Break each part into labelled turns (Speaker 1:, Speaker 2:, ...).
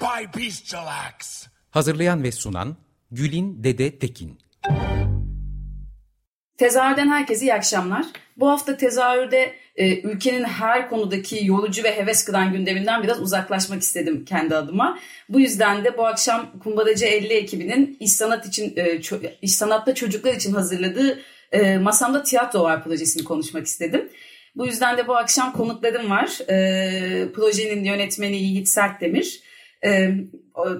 Speaker 1: By. Hazırlayan ve sunan Gülin Dede Tekin.
Speaker 2: Tezahürden herkese iyi akşamlar. Bu hafta tezahürde e, ülkenin her konudaki yorucu ve heves kıran gündeminden biraz uzaklaşmak istedim kendi adıma. Bu yüzden de bu akşam Kumbaracı 50 ekibinin iş sanat için e, iş sanatta çocuklar için hazırladığı e, Masamda Tiyatro Var projesini konuşmak istedim. Bu yüzden de bu akşam konuklarım var. E, projenin yönetmeni Yiğit Sertdemir, e,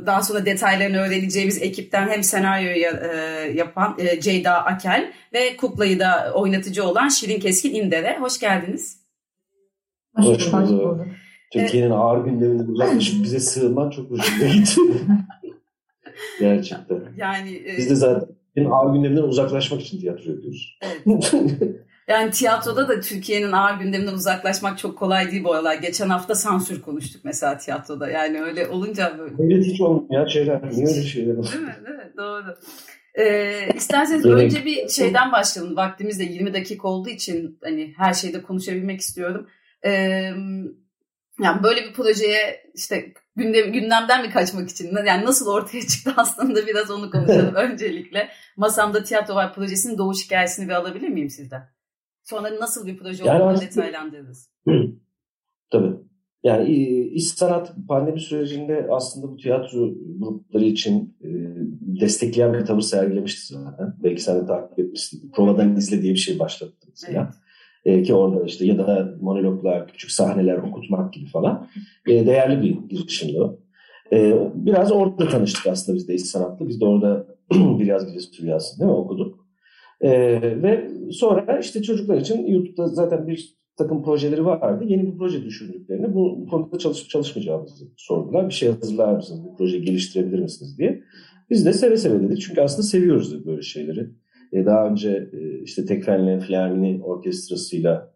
Speaker 2: daha sonra detaylarını öğreneceğimiz ekipten hem senaryoyu e, yapan e, Ceyda Akel ve Kukla'yı da oynatıcı olan Şirin Keskin İndere. Hoş geldiniz.
Speaker 3: Hoş bulduk. Türkiye'nin evet. ağır gündeminden uzaklaşıp bize sığınman çok hoşuma gitti. Gerçekten. Yani, e... Biz de zaten ağır gündeminden uzaklaşmak için tiyatro yapıyoruz. Evet.
Speaker 2: Yani tiyatroda da Türkiye'nin ağır gündeminden uzaklaşmak çok kolay değil bu aralar. Geçen hafta sansür konuştuk mesela tiyatroda. Yani öyle olunca böyle.
Speaker 3: Öyle hiç olmuyor şeyler. Niye öyle şeyler
Speaker 2: oluyor? Değil mi? Değil mi? Doğru. Ee, isterseniz evet. önce bir şeyden başlayalım. Vaktimiz de 20 dakika olduğu için hani her şeyde konuşabilmek istiyorum. Ee, yani böyle bir projeye işte gündem, gündemden mi kaçmak için yani nasıl ortaya çıktı aslında biraz onu konuşalım öncelikle. Masamda Tiyatro Var projesinin doğuş hikayesini bir alabilir miyim sizden? Sonra nasıl bir proje yani olduğunu detaylandırırız.
Speaker 3: Tabii. Yani iş sanat pandemi sürecinde aslında bu tiyatro grupları için e, destekleyen bir tavır sergilemişti zaten. Belki sen de takip etmişsin. Provadan izle diye bir şey başlattı mesela. Evet. E, ki orada işte ya da monologlar, küçük sahneler okutmak gibi falan. E, değerli bir girişimdi o. biraz orada tanıştık aslında biz de iş sanatla. Biz de orada bir yaz gecesi rüyası değil mi okuduk. Ee, ve sonra işte çocuklar için YouTube'da zaten bir takım projeleri vardı. Yeni bir proje düşündüklerini bu, konuda çalışıp çalışmayacağımızı sordular. Bir şey hazırlar mısınız? Bu projeyi geliştirebilir misiniz diye. Biz de seve seve dedik. Çünkü aslında seviyoruz böyle şeyleri. Ee, daha önce e, işte Tekfen'le Flermini orkestrasıyla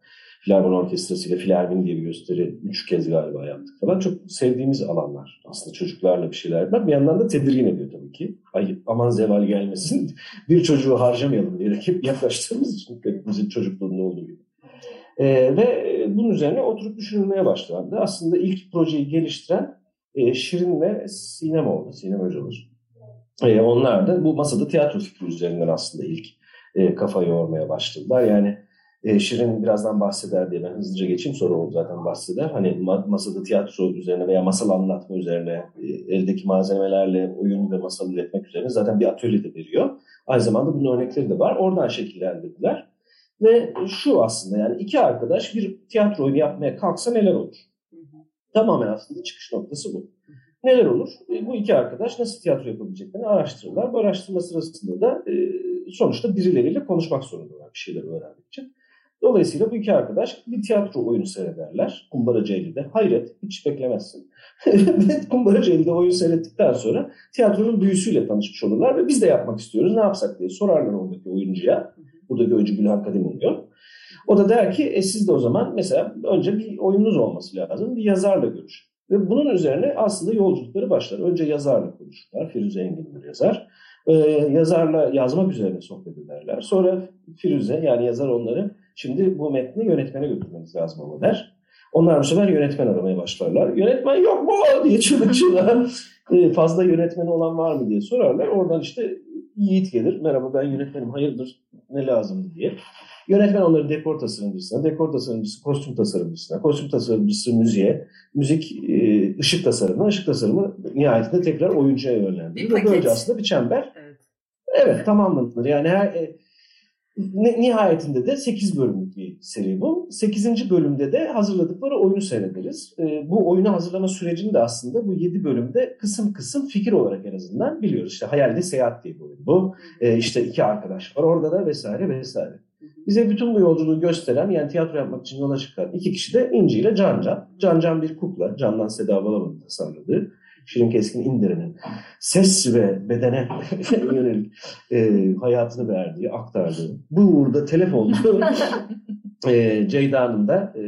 Speaker 3: Filarmoni Orkestrası ile Filarmoni diye bir gösteri üç kez galiba yaptık falan. Çok sevdiğimiz alanlar aslında çocuklarla bir şeyler yapmak. Bir yandan da tedirgin ediyor tabii ki. Ay aman zeval gelmesin, bir çocuğu harcamayalım diyerek hep yaklaştığımız için hepimizin çocukluğunda olduğu gibi. Ee, ve bunun üzerine oturup düşünülmeye başlandı. Aslında ilk projeyi geliştiren e, Şirin ve Sinem oldu. Sinem Öcalar. E, onlar da bu masada tiyatro fikri üzerinden aslında ilk e, kafa yormaya başladılar. Yani e, Şirin birazdan bahseder diye ben hızlıca geçeyim sonra o zaten bahseder. Hani masada tiyatro üzerine veya masal anlatma üzerine e, eldeki malzemelerle oyun ve masal üretmek üzerine zaten bir atölye de veriyor. Aynı zamanda bunun örnekleri de var. Oradan şekillendirdiler. Ve şu aslında yani iki arkadaş bir tiyatro oyunu yapmaya kalksa neler olur? Tamamen aslında çıkış noktası bu. Neler olur? E, bu iki arkadaş nasıl tiyatro yapabileceklerini araştırırlar. Bu araştırma sırasında da e, sonuçta birileriyle konuşmak zorundalar bir şeyler öğrenmek için. Dolayısıyla bu iki arkadaş bir tiyatro oyunu seyrederler. Kumbaracı Eli'de. Hayret, hiç beklemezsin. Kumbaracı Eli'de oyun seyrettikten sonra tiyatronun büyüsüyle tanışmış olurlar ve biz de yapmak istiyoruz. Ne yapsak diye sorarlar oradaki oyuncuya. Buradaki oyuncu Gülhan Kadim oluyor. O da der ki e, siz de o zaman mesela önce bir oyununuz olması lazım. Bir yazarla görüş. Ve bunun üzerine aslında yolculukları başlar. Önce yazarla konuşurlar. Firuze Engin bir yazar. Ee, yazarla yazmak üzerine sohbet ederler. Sonra Firuze yani yazar onları Şimdi bu metni yönetmene götürmeniz lazım ama der. Onlar bu sefer yönetmen aramaya başlarlar. Yönetmen yok mu diye çalışırlar. Ee, fazla yönetmeni olan var mı diye sorarlar. Oradan işte Yiğit gelir. Merhaba ben yönetmenim hayırdır ne lazım diye. Yönetmen onları dekor tasarımcısına, dekor tasarımcısı kostüm tasarımcısına, kostüm tasarımcısı müziğe, müzik e, ışık tasarımına, ışık tasarımı nihayetinde tekrar oyuncuya yönlendirir. Ve böylece aslında bir çember evet, evet tamamlanır. Yani her, e, Nihayetinde de 8 bölümlük bir seri bu. 8. bölümde de hazırladıkları oyunu seyrederiz. E, bu oyunu hazırlama sürecini de aslında bu 7 bölümde kısım kısım fikir olarak en azından biliyoruz. İşte Hayalde Seyahat diye bir oyun bu. E, işte iki arkadaş var orada da vesaire vesaire. bize bütün bu yolculuğu gösteren yani tiyatro yapmak için yola çıkan iki kişi de İnci ile Can Can. Can Can bir kukla. Candan Seda Balaban'ın tasarladığı. Şirin Keskin İndire'nin ses ve bedene yönelik e, hayatını verdiği, aktardığı. Bu uğurda telef oldu. e, Ceyda'nın da e,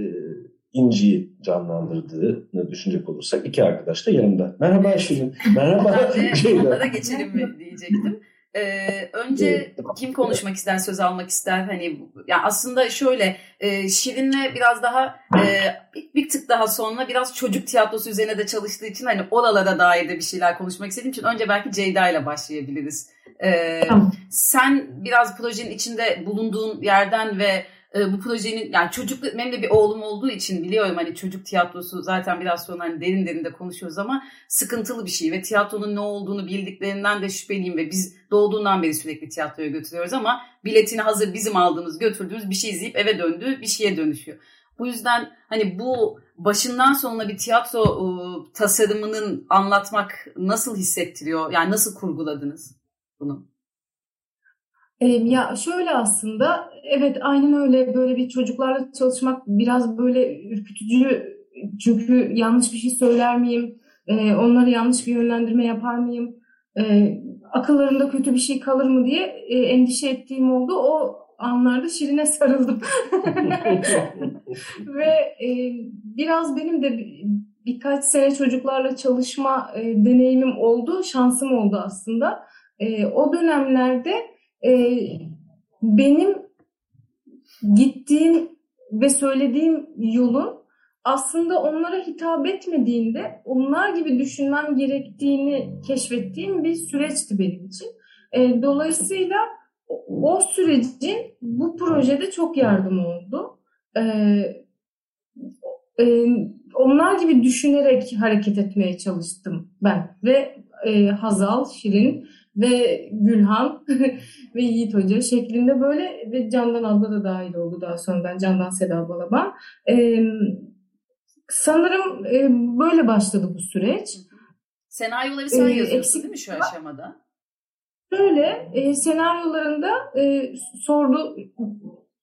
Speaker 3: İnci'yi canlandırdığını düşünecek olursak iki arkadaş da yanımda. Merhaba Şirin. Merhaba
Speaker 2: Ceyda. Onlara geçelim mi diyecektim. Ee, önce kim konuşmak ister, söz almak ister? Hani yani aslında şöyle e, Şirin'le biraz daha e, bir, bir tık daha sonra biraz çocuk tiyatrosu üzerine de çalıştığı için hani oralara dair de bir şeyler konuşmak istediğim için önce belki Ceyda ile başlayabiliriz. Ee, tamam. Sen biraz projenin içinde bulunduğun yerden ve e, bu projenin yani çocuk benim de bir oğlum olduğu için biliyorum hani çocuk tiyatrosu zaten biraz sonra hani derin derin de konuşuyoruz ama sıkıntılı bir şey ve tiyatronun ne olduğunu bildiklerinden de şüpheliyim ve biz doğduğundan beri sürekli tiyatroya götürüyoruz ama biletini hazır bizim aldığımız götürdüğümüz bir şey izleyip eve döndüğü bir şeye dönüşüyor. Bu yüzden hani bu başından sonuna bir tiyatro e, tasarımının anlatmak nasıl hissettiriyor? Yani nasıl kurguladınız bunu?
Speaker 4: Ya şöyle aslında evet aynen öyle böyle bir çocuklarla çalışmak biraz böyle ürkütücü çünkü yanlış bir şey söyler miyim? Onları yanlış bir yönlendirme yapar mıyım? Akıllarında kötü bir şey kalır mı diye e, endişe ettiğim oldu. O anlarda Şirin'e sarıldım. Ve e, biraz benim de birkaç sene çocuklarla çalışma e, deneyimim oldu, şansım oldu aslında. O dönemlerde e, benim gittiğim ve söylediğim yolun aslında onlara hitap etmediğinde onlar gibi düşünmem gerektiğini keşfettiğim bir süreçti benim için. E, dolayısıyla o sürecin bu projede çok yardım oldu. E, e, onlar gibi düşünerek hareket etmeye çalıştım ben ve e, Hazal, Şirin ve Gülhan ve Yiğit Hoca şeklinde böyle ve Candan abla da dahil oldu daha sonradan Candan Seda Balaban. Ee, sanırım e, böyle başladı bu süreç.
Speaker 2: Senaryoları sen ee, yazıyorsun eksik, değil mi şu aşamada?
Speaker 4: Şöyle e, senaryolarında e, sordu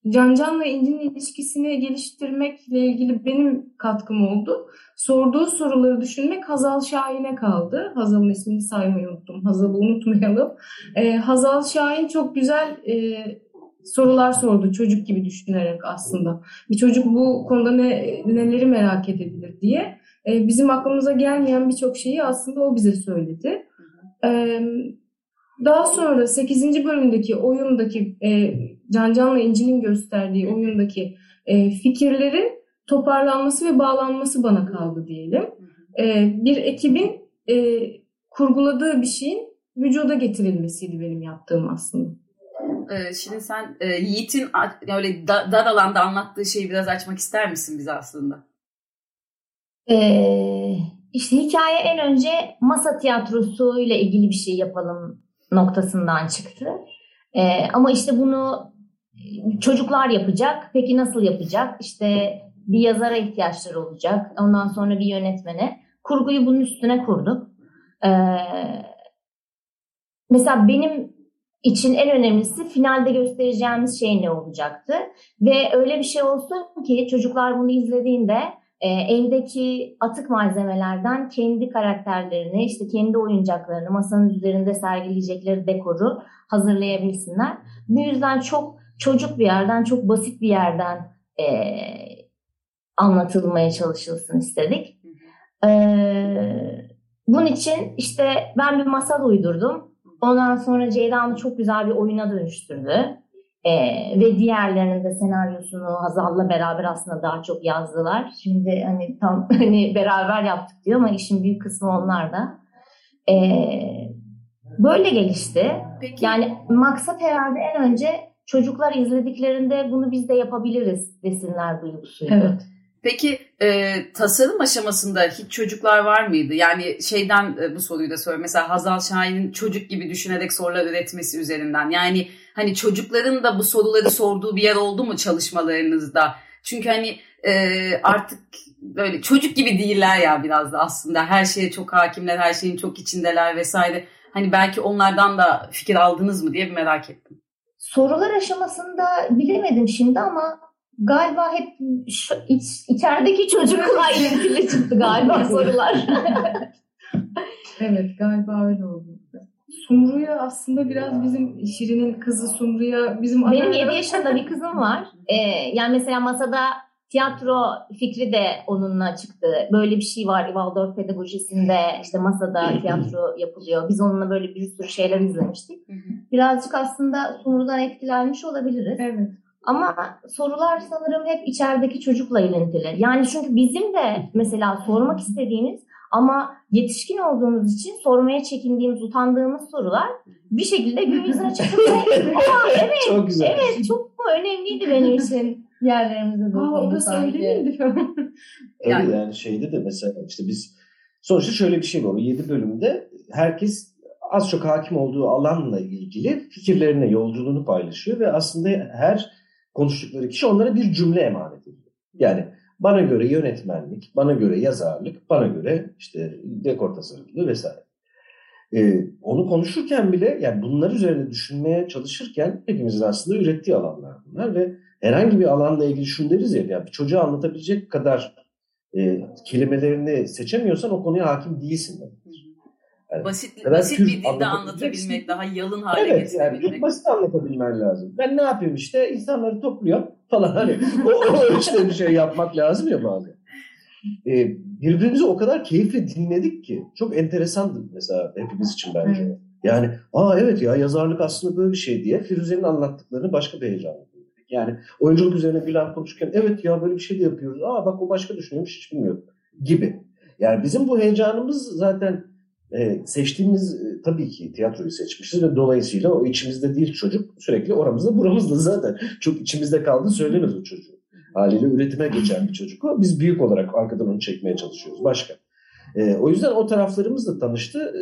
Speaker 4: Can Can'la İnci'nin ilişkisini geliştirmekle ilgili benim katkım oldu. Sorduğu soruları düşünmek Hazal Şahin'e kaldı. Hazal'ın ismini saymayı unuttum. Hazal'ı unutmayalım. Ee, Hazal Şahin çok güzel e, sorular sordu çocuk gibi düşünerek aslında. Bir çocuk bu konuda ne, neleri merak edebilir diye. Ee, bizim aklımıza gelmeyen birçok şeyi aslında o bize söyledi. Ee, daha sonra 8. bölümdeki oyundaki e, Can Can'la İnci'nin gösterdiği oyundaki e, fikirlerin toparlanması ve bağlanması bana kaldı diyelim. E, bir ekibin e, kurguladığı bir şeyin vücuda getirilmesiydi benim yaptığım aslında.
Speaker 2: Ee, şimdi sen e, Yiğit'in öyle da, dar alanda anlattığı şeyi biraz açmak ister misin bize aslında?
Speaker 5: Ee, işte hikaye en önce masa tiyatrosu ile ilgili bir şey yapalım noktasından çıktı. Ee, ama işte bunu çocuklar yapacak. Peki nasıl yapacak? İşte bir yazara ihtiyaçları olacak. Ondan sonra bir yönetmene. Kurguyu bunun üstüne kurduk. Ee, mesela benim için en önemlisi finalde göstereceğimiz şey ne olacaktı. Ve öyle bir şey olsun ki çocuklar bunu izlediğinde e, evdeki atık malzemelerden kendi karakterlerini, işte kendi oyuncaklarını, masanın üzerinde sergileyecekleri dekoru hazırlayabilsinler. Bu yüzden çok çocuk bir yerden, çok basit bir yerden e, anlatılmaya çalışılsın istedik. E, bunun için işte ben bir masal uydurdum. Ondan sonra Ceyda çok güzel bir oyuna dönüştürdü. Ee, ve diğerlerinin de senaryosunu Hazal'la beraber aslında daha çok yazdılar. Şimdi hani tam hani beraber yaptık diyor ama işin büyük kısmı onlar da. Ee, böyle gelişti. Peki. Yani maksat herhalde en önce çocuklar izlediklerinde bunu biz de yapabiliriz desinler duygusuydu. Evet.
Speaker 2: Peki e, tasarım aşamasında hiç çocuklar var mıydı? Yani şeyden e, bu soruyu da soruyorum. Mesela Hazal Şahin'in çocuk gibi düşünerek sorular üretmesi üzerinden. Yani hani çocukların da bu soruları sorduğu bir yer oldu mu çalışmalarınızda? Çünkü hani e, artık böyle çocuk gibi değiller ya biraz da aslında. Her şeye çok hakimler, her şeyin çok içindeler vesaire. Hani belki onlardan da fikir aldınız mı diye bir merak ettim.
Speaker 5: sorular aşamasında bilemedim şimdi ama galiba hep şu, iç, içerideki çocukla ilintili çıktı galiba sorular.
Speaker 4: evet galiba öyle oldu. Sumru'ya aslında biraz bizim Şirin'in kızı Sumru'ya bizim
Speaker 5: Benim 7 yaşında bir kızım var. Ee, yani mesela masada tiyatro fikri de onunla çıktı. Böyle bir şey var Waldorf pedagojisinde işte masada tiyatro yapılıyor. Biz onunla böyle bir sürü şeyler izlemiştik. Birazcık aslında Sumru'dan etkilenmiş olabiliriz.
Speaker 4: Evet.
Speaker 5: Ama sorular sanırım hep içerideki çocukla ilintili. Yani çünkü bizim de mesela sormak istediğimiz ama yetişkin olduğumuz için sormaya çekindiğimiz, utandığımız sorular bir şekilde gün yüzüne çıkıp evet,
Speaker 3: çok güzel.
Speaker 5: evet çok önemliydi benim için yerlerimizde.
Speaker 4: Aa, o da söyleyeyim
Speaker 3: yani, yani şeyde de mesela işte biz sonuçta şöyle bir şey var. O 7 bölümde herkes az çok hakim olduğu alanla ilgili fikirlerini, yolculuğunu paylaşıyor ve aslında her konuştukları kişi onlara bir cümle emanet ediyor. Yani bana göre yönetmenlik, bana göre yazarlık, bana göre işte dekor tasarımcılığı vesaire. Ee, onu konuşurken bile yani bunlar üzerine düşünmeye çalışırken hepimizin aslında ürettiği alanlar bunlar ve herhangi bir alanla ilgili şunu deriz ya, yani bir çocuğa anlatabilecek kadar e, kelimelerini seçemiyorsan o konuya hakim değilsin.
Speaker 2: Yani basit basit bir dilde anlatabilmek, daha yalın hale
Speaker 3: evet,
Speaker 2: getirebilmek.
Speaker 3: Evet, yani basit anlatabilmen lazım. Ben ne yapıyorum işte insanları topluyorum falan hani o, o işte bir şey yapmak lazım ya bazen. Ee, birbirimizi o kadar keyifle dinledik ki çok enteresandı mesela hepimiz için bence. Yani aa evet ya yazarlık aslında böyle bir şey diye Firuze'nin anlattıklarını başka bir heyecanla yani oyunculuk üzerine Gülen konuşurken evet ya böyle bir şey de yapıyoruz. Aa bak o başka düşünüyormuş hiç bilmiyorum gibi. Yani bizim bu heyecanımız zaten e, seçtiğimiz e, tabii ki tiyatroyu seçmişiz ve dolayısıyla o içimizde değil çocuk sürekli oramızda buramızda zaten. Çok içimizde kaldı söylemez o çocuğu. Haliyle üretime geçen bir çocuk o. Biz büyük olarak arkadan onu çekmeye çalışıyoruz. Başka. E, o yüzden o taraflarımızla tanıştı e,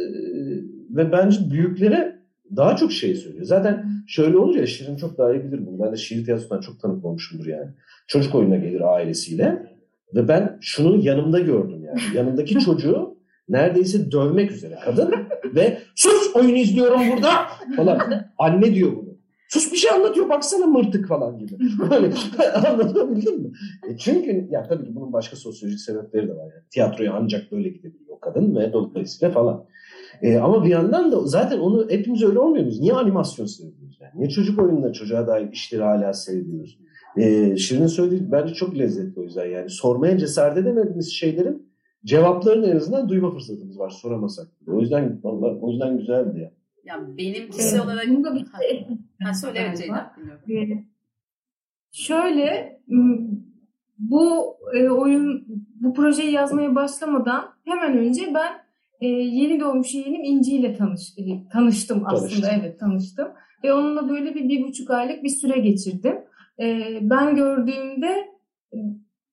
Speaker 3: ve bence büyüklere daha çok şey söylüyor. Zaten şöyle olur ya Şirin çok daha iyi bilir bunu. Ben de şiir tiyatrosundan çok tanık olmuşumdur yani. Çocuk oyuna gelir ailesiyle ve ben şunu yanımda gördüm yani. Yanımdaki çocuğu neredeyse dövmek üzere kadın ve sus oyun izliyorum burada falan. Anne diyor bunu. Sus bir şey anlatıyor baksana mırtık falan gibi. Böyle anlatabildim mi? E çünkü ya tabii ki bunun başka sosyolojik sebepleri de var. Yani. Tiyatroya ancak böyle gidebiliyor kadın ve dolayısıyla falan. E, ama bir yandan da zaten onu hepimiz öyle olmuyoruz. Niye animasyon seviyoruz? Yani? Niye çocuk oyununda çocuğa dair işleri hala seviyoruz? E, Şirin'in söylediği bence çok lezzetli o yüzden. Yani sormaya cesaret edemediğimiz şeylerin cevaplarını en azından duyma fırsatımız var soramasak. O yüzden vallahi, o yüzden güzeldi ya.
Speaker 2: Yani benim kişisel
Speaker 4: evet,
Speaker 2: olarak...
Speaker 4: Bunu da bir şey
Speaker 2: ha, söyle evet Ceyda.
Speaker 4: Şöyle bu e, oyun bu projeyi yazmaya başlamadan hemen önce ben e, yeni doğmuş yeğenim İnci ile tanış, e, tanıştım aslında. Tanıştım. Evet tanıştım. Ve onunla böyle bir, bir buçuk aylık bir süre geçirdim. E, ben gördüğümde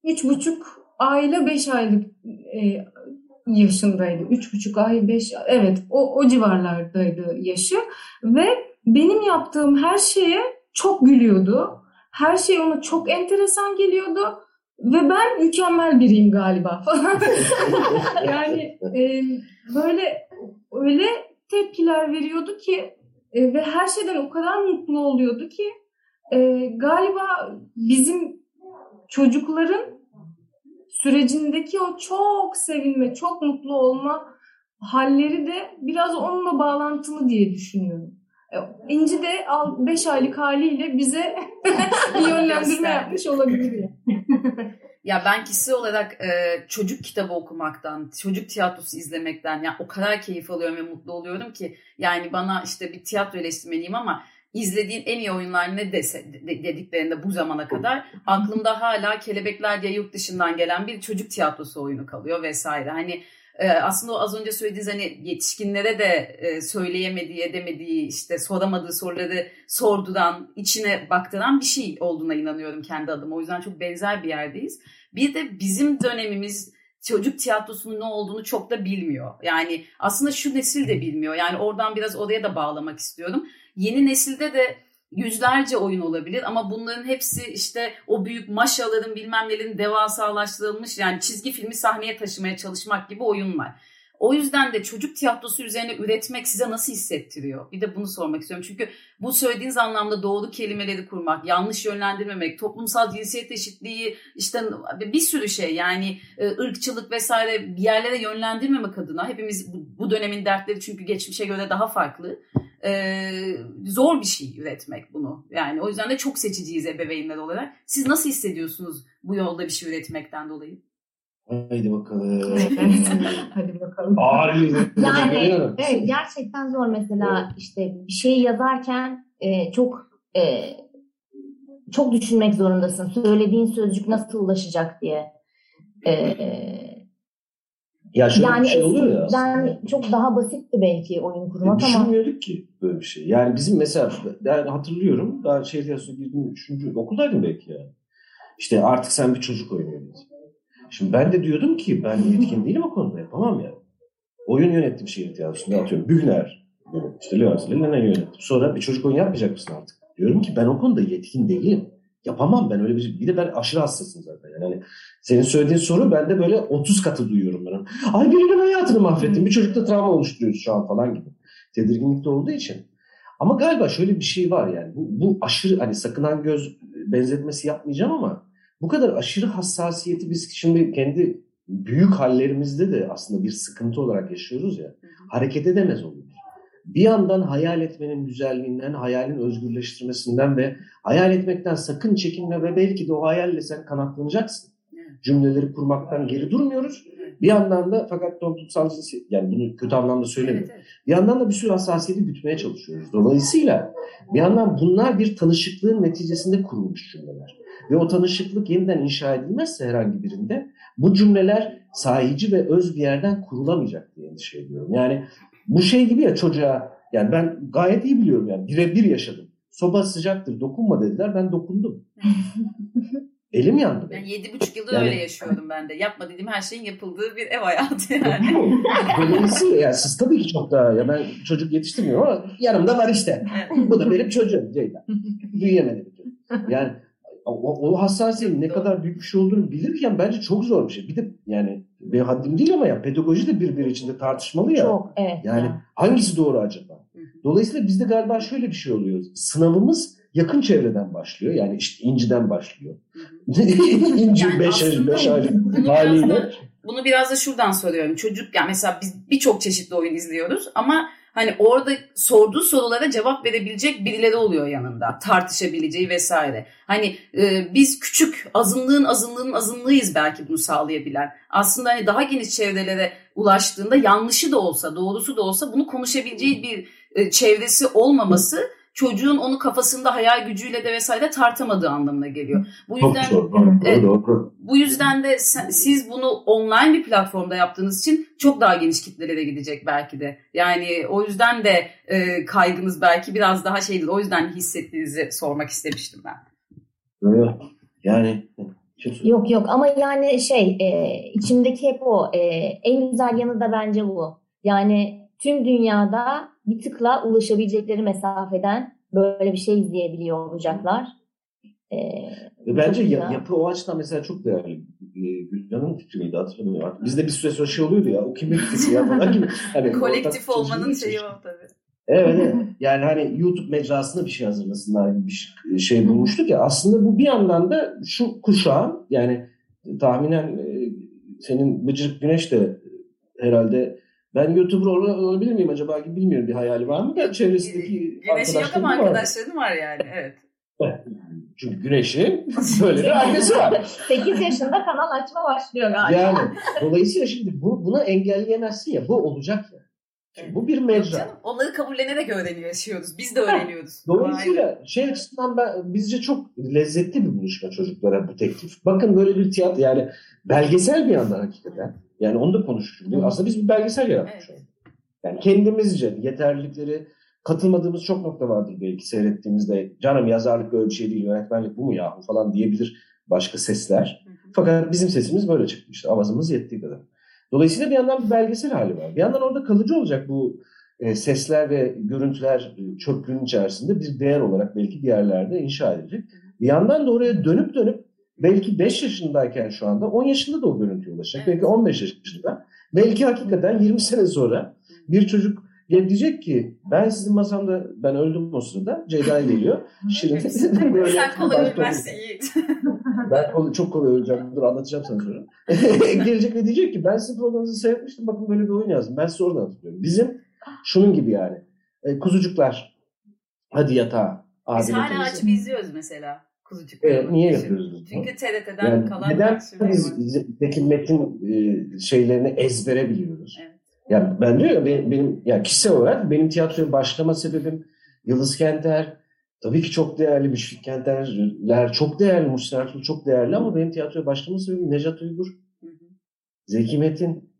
Speaker 4: üç buçuk ayla beş aylık e, yaşındaydı. Üç buçuk ay, beş evet o, o civarlardaydı yaşı. Ve benim yaptığım her şeye çok gülüyordu. Her şey ona çok enteresan geliyordu. Ve ben mükemmel biriyim galiba falan. yani e, böyle öyle tepkiler veriyordu ki e, ve her şeyden o kadar mutlu oluyordu ki e, galiba bizim çocukların sürecindeki o çok sevinme, çok mutlu olma halleri de biraz onunla bağlantılı diye düşünüyorum. İnci de 5 aylık haliyle bize bir yönlendirme yapmış olabilir.
Speaker 2: ya ben kişisel olarak e, çocuk kitabı okumaktan, çocuk tiyatrosu izlemekten ya o kadar keyif alıyorum ve mutlu oluyorum ki yani bana işte bir tiyatro eleştirmeniyim ama izlediğin en iyi oyunlar ne dese dediklerinde bu zamana kadar aklımda hala Kelebekler diye yurt dışından gelen bir çocuk tiyatrosu oyunu kalıyor vesaire. Hani e, aslında o az önce söylediğiniz hani yetişkinlere de e, söyleyemediği, edemediği, işte soramadığı soruları sorduran, içine baktıran bir şey olduğuna inanıyorum kendi adıma. O yüzden çok benzer bir yerdeyiz. Bir de bizim dönemimiz çocuk tiyatrosunun ne olduğunu çok da bilmiyor. Yani aslında şu nesil de bilmiyor. Yani oradan biraz oraya da bağlamak istiyorum. Yeni nesilde de yüzlerce oyun olabilir ama bunların hepsi işte o büyük maşaların bilmem nelerin devasalaştırılmış yani çizgi filmi sahneye taşımaya çalışmak gibi oyunlar. O yüzden de çocuk tiyatrosu üzerine üretmek size nasıl hissettiriyor? Bir de bunu sormak istiyorum. Çünkü bu söylediğiniz anlamda doğru kelimeleri kurmak, yanlış yönlendirmemek, toplumsal cinsiyet eşitliği, işte bir sürü şey yani e, ırkçılık vesaire bir yerlere yönlendirmemek adına hepimiz bu dönemin dertleri çünkü geçmişe göre daha farklı. Ee, zor bir şey üretmek bunu. Yani o yüzden de çok seçiciyiz ebeveynler olarak. Siz nasıl hissediyorsunuz bu yolda bir şey üretmekten dolayı?
Speaker 3: Haydi bakalım.
Speaker 4: Hadi bakalım.
Speaker 3: Ağrıyor.
Speaker 5: Yani evet, gerçekten zor mesela işte bir şeyi yazarken e, çok e, çok düşünmek zorundasın. Söylediğin sözcük nasıl ulaşacak diye. E,
Speaker 3: ya yani şey oluyor
Speaker 5: ya çok daha basitti belki oyun kurmak
Speaker 3: e, ama. Düşünmüyorduk ki böyle bir şey. Yani bizim mesela yani hatırlıyorum daha şehir tiyatrosuna girdim üçüncü okuldaydım belki yani. İşte artık sen bir çocuk oynuyorsun. Şimdi ben de diyordum ki ben yetkin değilim o konuda yapamam ya. Oyun yönettim şehir tiyatrosunda atıyorum. Bühner yönettim. İşte Leonardo Lennon yönettim. Sonra bir çocuk oyun yapmayacak mısın artık? Diyorum ki ben o konuda yetkin değilim. Yapamam ben öyle bir. Bir de ben aşırı hassasım zaten. Yani hani senin söylediğin soru ben de böyle 30 katı duyuyorum ben. Ay birinin hayatını mahvettim. Bir çocukta travma oluşturuyoruz şu an falan gibi. Tedirginlikte olduğu için. Ama galiba şöyle bir şey var yani. Bu, bu aşırı hani sakınan göz benzetmesi yapmayacağım ama bu kadar aşırı hassasiyeti biz şimdi kendi büyük hallerimizde de aslında bir sıkıntı olarak yaşıyoruz ya. Hareket edemez oluyoruz. Bir yandan hayal etmenin güzelliğinden, hayalin özgürleştirmesinden ve hayal etmekten sakın çekinme ve belki de o hayalle sen kanatlanacaksın. Cümleleri kurmaktan geri durmuyoruz. Bir yandan da fakat toplumsal yani bunu kötü anlamda söylemiyorum. Evet, evet. Bir yandan da bir sürü hassasiyeti gütmeye çalışıyoruz. Dolayısıyla bir yandan bunlar bir tanışıklığın neticesinde kurulmuş cümleler. Ve o tanışıklık yeniden inşa edilmezse herhangi birinde bu cümleler sahici ve öz bir yerden kurulamayacak diye endişe ediyorum. Yani bu şey gibi ya çocuğa yani ben gayet iyi biliyorum yani birebir yaşadım. Soba sıcaktır dokunma dediler ben dokundum. Elim yandı.
Speaker 2: Ben yedi buçuk yıldır yani, öyle yaşıyordum ben de. Yapma dediğim her şeyin yapıldığı bir ev hayatı yani.
Speaker 3: Dolayısıyla yani siz tabii ki çok daha ya ben çocuk yetiştirmiyorum ama yanımda var işte. Evet. Bu da benim çocuğum Ceyda. Büyüyemedi. Yani o, o hassasiyetin ne kadar büyük bir şey olduğunu bilirken bence çok zor bir şey. Bir de yani benim haddim değil ama ya pedagoji de birbiri içinde tartışmalı ya.
Speaker 5: Çok evet.
Speaker 3: Yani ya. hangisi doğru acaba? Dolayısıyla bizde galiba şöyle bir şey oluyor. Sınavımız yakın çevreden başlıyor. Yani işte inciden başlıyor. İnci yani beş, beş aylık haliyle.
Speaker 2: Bunu biraz da şuradan soruyorum. Çocuk yani mesela biz birçok çeşitli oyun izliyoruz ama hani orada sorduğu sorulara cevap verebilecek birileri oluyor yanında. Tartışabileceği vesaire. Hani e, biz küçük azınlığın azınlığın azınlığıyız belki bunu sağlayabilen. Aslında hani daha geniş çevrelere ulaştığında yanlışı da olsa doğrusu da olsa bunu konuşabileceği bir e, çevresi olmaması çocuğun onu kafasında hayal gücüyle de vesaire tartamadığı anlamına geliyor. Bu yüzden e, bu yüzden de siz bunu online bir platformda yaptığınız için çok daha geniş kitlelere gidecek belki de. Yani o yüzden de e, kaygınız belki biraz daha şeydir. O yüzden hissettiğinizi sormak istemiştim ben.
Speaker 3: Yani
Speaker 5: Yok yok ama yani şey e, içimdeki hep o e, en güzel yanı da bence bu. Yani tüm dünyada bir tıkla ulaşabilecekleri mesafeden böyle bir şey izleyebiliyor olacaklar.
Speaker 3: Ee, Bence ya, yapı o açıdan mesela çok değerli. Ee, Gülcan'ın fikri miydi hatırlamıyorum artık. Bizde bir süre sonra şey oluyordu ya. O kimin fikrisi ya falan gibi.
Speaker 2: Hani Kolektif olmanın şeyi o tabii.
Speaker 3: Evet, evet. Yani hani YouTube mecrasında bir şey hazırlasınlar gibi bir şey bulmuştuk ya. Aslında bu bir yandan da şu kuşağın yani tahminen e, senin Bıcırık Güneş de herhalde ben YouTuber olabilir miyim acaba gibi bilmiyorum bir hayali var mı da çevresindeki
Speaker 2: Güneşi yok ama arkadaşlarım var yani evet.
Speaker 3: Çünkü Güneş'in böyle bir ailesi var.
Speaker 5: 8 yaşında kanal açma başlıyor galiba.
Speaker 3: Yani dolayısıyla şimdi bu, bunu engelleyemezsin ya bu olacak ya. Evet. Bu bir mecra. Canım,
Speaker 2: onları kabullenerek öğreniyor, yaşıyoruz. Biz de öğreniyoruz.
Speaker 3: Dolayısıyla Aynen. şey açısından ben, bizce çok lezzetli bir buluşma çocuklara bu teklif. Bakın böyle bir tiyatro yani belgesel bir yandan hakikaten. Yani onu da konuşuyoruz. Aslında biz bir belgesel yaratmış evet. Yani kendimizce yeterlilikleri katılmadığımız çok nokta vardır belki seyrettiğimizde. Canım yazarlık böyle bir şey değil, yönetmenlik bu mu yahu falan diyebilir başka sesler. Fakat bizim sesimiz böyle çıkmıştı. Avazımız yettiği kadar. Dolayısıyla bir yandan bir belgesel hali var. Bir yandan orada kalıcı olacak bu e, sesler ve görüntüler e, çöplüğün içerisinde bir değer olarak belki bir yerlerde inşa edilecek. Bir yandan da oraya dönüp dönüp belki 5 yaşındayken şu anda 10 yaşında da o görüntüye ulaşacak. Belki 15 yaşında Belki hakikaten 20 sene sonra bir çocuk gelip diyecek ki ben sizin masamda ben öldüm o sırada. Ceyda geliyor. Şirin
Speaker 2: Sen kolay ölmezsin Yiğit.
Speaker 3: ben kolay, çok kolay öleceğim. Dur anlatacağım sana sonra. Gelecek ve diyecek ki ben sizin programınızı seyretmiştim. Bakın böyle bir oyun yazdım. Ben size oradan hatırlıyorum. Bizim şunun gibi yani. E, kuzucuklar hadi yatağa.
Speaker 2: Biz hala açıp izliyoruz mesela. Kuzucukları.
Speaker 3: E, niye yapıyoruz bunu?
Speaker 2: Çünkü TRT'den
Speaker 3: Yani
Speaker 2: kalan
Speaker 3: neden biz. Zeki Metin e, şeylerini ezbere biliyoruz?
Speaker 2: Evet.
Speaker 3: Yani ben diyor ya benim, benim ya kişisel olarak benim tiyatroya başlama sebebim Yıldız Kenter tabii ki çok değerli Müşfik Kenterler çok değerli Muhsin Ertuğrul çok değerli ama benim tiyatroya başlama sebebim Necat Uygur,
Speaker 2: Hı hı.
Speaker 3: Zeki Metin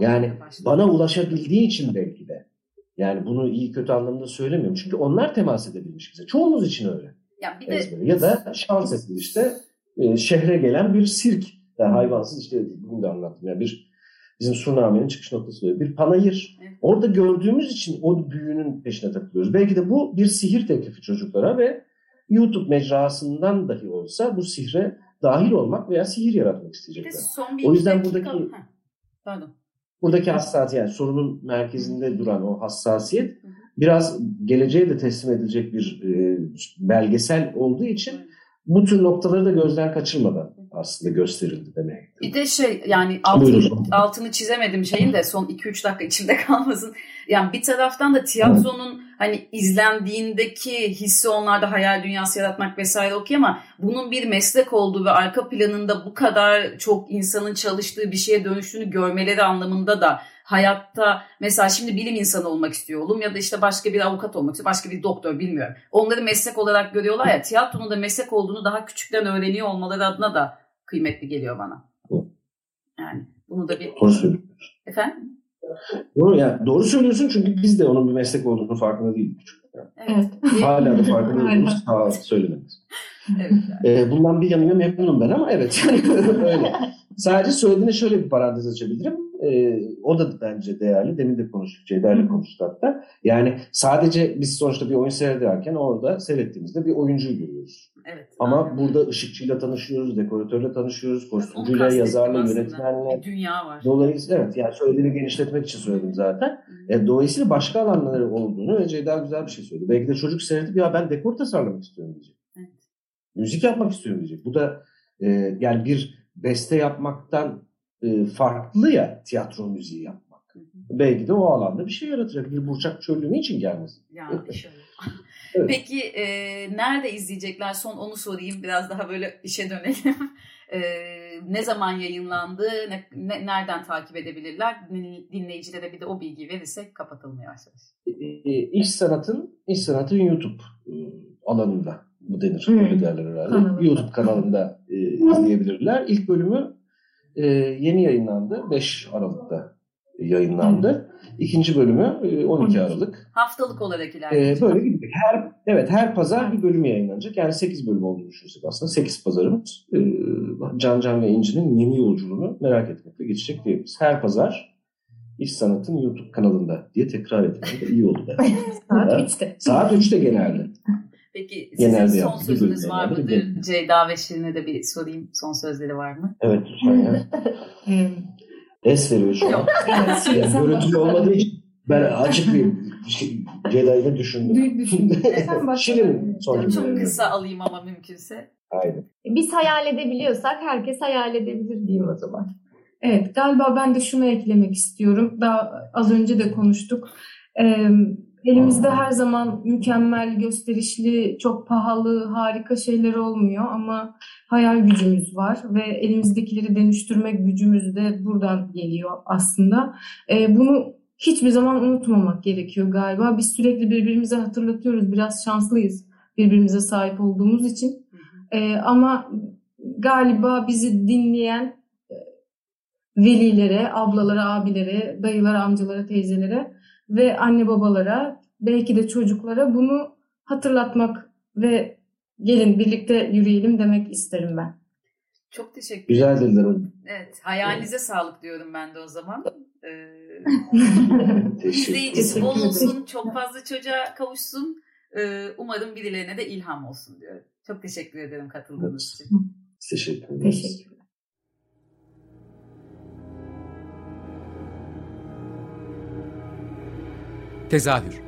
Speaker 3: yani bana ulaşabildiği için belki de. Yani bunu iyi kötü anlamda söylemiyorum. Çünkü onlar temas edebilmiş bize. Çoğumuz için öyle.
Speaker 2: ya bir de.
Speaker 3: Ya da şans eseri işte şehre gelen bir sirk. Yani hayvansız işte bugün de anlattım. Yani bir bizim Surnamen'in çıkış noktası oluyor. Bir panayır. Orada gördüğümüz için o büyünün peşine takılıyoruz. Belki de bu bir sihir teklifi çocuklara ve YouTube mecrasından dahi olsa bu sihre dahil olmak veya sihir yaratmak isteyecekler. O yüzden buradaki-
Speaker 2: Pardon.
Speaker 3: Buradaki hassasiyet yani sorunun merkezinde duran o hassasiyet biraz geleceğe de teslim edilecek bir e, belgesel olduğu için bu tür noktaları da gözden kaçırmadan aslında gösterildi demek.
Speaker 2: Bir de şey yani altını,
Speaker 3: Buyurun.
Speaker 2: altını çizemedim şeyin de son 2-3 dakika içimde kalmasın. Yani bir taraftan da tiyatronun hani izlendiğindeki hissi onlarda hayal dünyası yaratmak vesaire okey ama bunun bir meslek olduğu ve arka planında bu kadar çok insanın çalıştığı bir şeye dönüştüğünü görmeleri anlamında da hayatta mesela şimdi bilim insanı olmak istiyor oğlum ya da işte başka bir avukat olmak istiyor, başka bir doktor bilmiyorum. Onları meslek olarak görüyorlar ya tiyatronun da meslek olduğunu daha küçükten öğreniyor olmaları adına da kıymetli geliyor bana. Yani bunu da bir efendim
Speaker 3: Doğru, yani doğru söylüyorsun çünkü biz de onun bir meslek olduğunu farkında değildik.
Speaker 2: evet.
Speaker 3: Hala da farkında olduğumuz sağ söylememiz.
Speaker 2: evet.
Speaker 3: Ee, bundan bir yanıyla memnunum ben ama evet öyle. Sadece söylediğine şöyle bir parantez açabilirim. Ee, o da bence değerli. Demin de konuştuk. Ceyda ile konuştuk hatta. Yani sadece biz sonuçta bir oyun seyrederken orada seyrettiğimizde bir oyuncuyu görüyoruz.
Speaker 2: evet.
Speaker 3: Ama
Speaker 2: aynen.
Speaker 3: burada ışıkçıyla tanışıyoruz, dekoratörle tanışıyoruz, kostümcüyle, yazarla,
Speaker 2: aslında.
Speaker 3: yönetmenle.
Speaker 2: Bir dünya var.
Speaker 3: Dolayısıyla evet yani söylediğini genişletmek için söyledim zaten. E, dolayısıyla başka alanları olduğunu ve Ceyda güzel bir şey söyledi. Belki de çocuk seyredip ya ben dekor tasarlamak istiyorum diyecek.
Speaker 2: Evet.
Speaker 3: Müzik yapmak istiyorum diyecek. Bu da e, yani bir beste yapmaktan e, farklı ya tiyatro müziği yapmak.
Speaker 2: Hı hı.
Speaker 3: Belki de o alanda bir şey yaratacak. Bir burçak çöllüğü için gelmesin?
Speaker 2: Yani.
Speaker 3: Evet.
Speaker 2: Peki e, nerede izleyecekler? Son onu sorayım. Biraz daha böyle işe dönelim. E, ne zaman yayınlandı? Ne, ne- nereden takip edebilirler? Din- Dinleyicilere bir de o bilgiyi verirsek kapatalım yavaş yavaş.
Speaker 3: E, iş sanatın iş sanatın YouTube e, alanında bu denir.
Speaker 4: Hmm.
Speaker 3: Öyle derler herhalde.
Speaker 4: Kanalında.
Speaker 3: YouTube kanalında e, izleyebilirler. İlk bölümü e, yeni yayınlandı. 5 Aralık'ta yayınlandı. İkinci bölümü e, 12 Aralık.
Speaker 2: Haftalık olarak
Speaker 3: E,
Speaker 2: ilerleyecek.
Speaker 3: böyle gidecek. Her evet her pazar bir bölüm yayınlanacak. Yani 8 bölüm olduğunu düşünürsek aslında 8 pazarımız e, Can Can ve İnci'nin yeni yolculuğunu merak etmekle geçecek diyebiliriz. Her pazar İş Sanat'ın YouTube kanalında diye tekrar etmek de iyi oldu.
Speaker 4: Saat
Speaker 3: Evet.
Speaker 4: 3'te.
Speaker 3: Saat 3'te genelde.
Speaker 2: Peki sizin
Speaker 3: Genelde
Speaker 2: son sözünüz var mıdır?
Speaker 3: genelde.
Speaker 2: Ceyda ve Şirin'e de bir sorayım. Son sözleri var mı?
Speaker 3: Evet lütfen ya. Es veriyor şu an. Yani görüntülü olmadığı için ben açık bir şey, Jedi'yi düşündüm.
Speaker 4: Dü- düşün. Sen başla.
Speaker 3: Şirin son
Speaker 2: Çok kısa alayım ama mümkünse.
Speaker 3: Aynen.
Speaker 5: Biz hayal edebiliyorsak herkes hayal edebilir diyeyim o zaman.
Speaker 4: Evet, galiba ben de şunu eklemek istiyorum. Daha az önce de konuştuk. Ee, elimizde her zaman mükemmel, gösterişli, çok pahalı, harika şeyler olmuyor ama hayal gücümüz var ve elimizdekileri dönüştürmek gücümüz de buradan geliyor aslında. Ee, bunu hiçbir zaman unutmamak gerekiyor galiba. Biz sürekli birbirimize hatırlatıyoruz. Biraz şanslıyız birbirimize sahip olduğumuz için. Ee, ama galiba bizi dinleyen e, velilere, ablalara, abilere, dayılara, amcalara, teyzelere ve anne babalara, belki de çocuklara bunu hatırlatmak ve gelin birlikte yürüyelim demek isterim ben.
Speaker 2: Çok teşekkür
Speaker 3: Güzel
Speaker 2: ederim.
Speaker 3: dediler.
Speaker 2: Evet, hayalinize sağlık diyorum ben de o zaman. Ee,
Speaker 3: Teşekkür
Speaker 2: izleyicisi bol olsun, çok fazla çocuğa kavuşsun. Ee, umarım birilerine de ilham olsun diyorum. Çok teşekkür ederim katıldığınız için.
Speaker 3: Teşekkür ederiz.
Speaker 4: Teşekkürler.
Speaker 1: Tezahür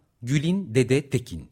Speaker 1: Gülin Dede Tekin.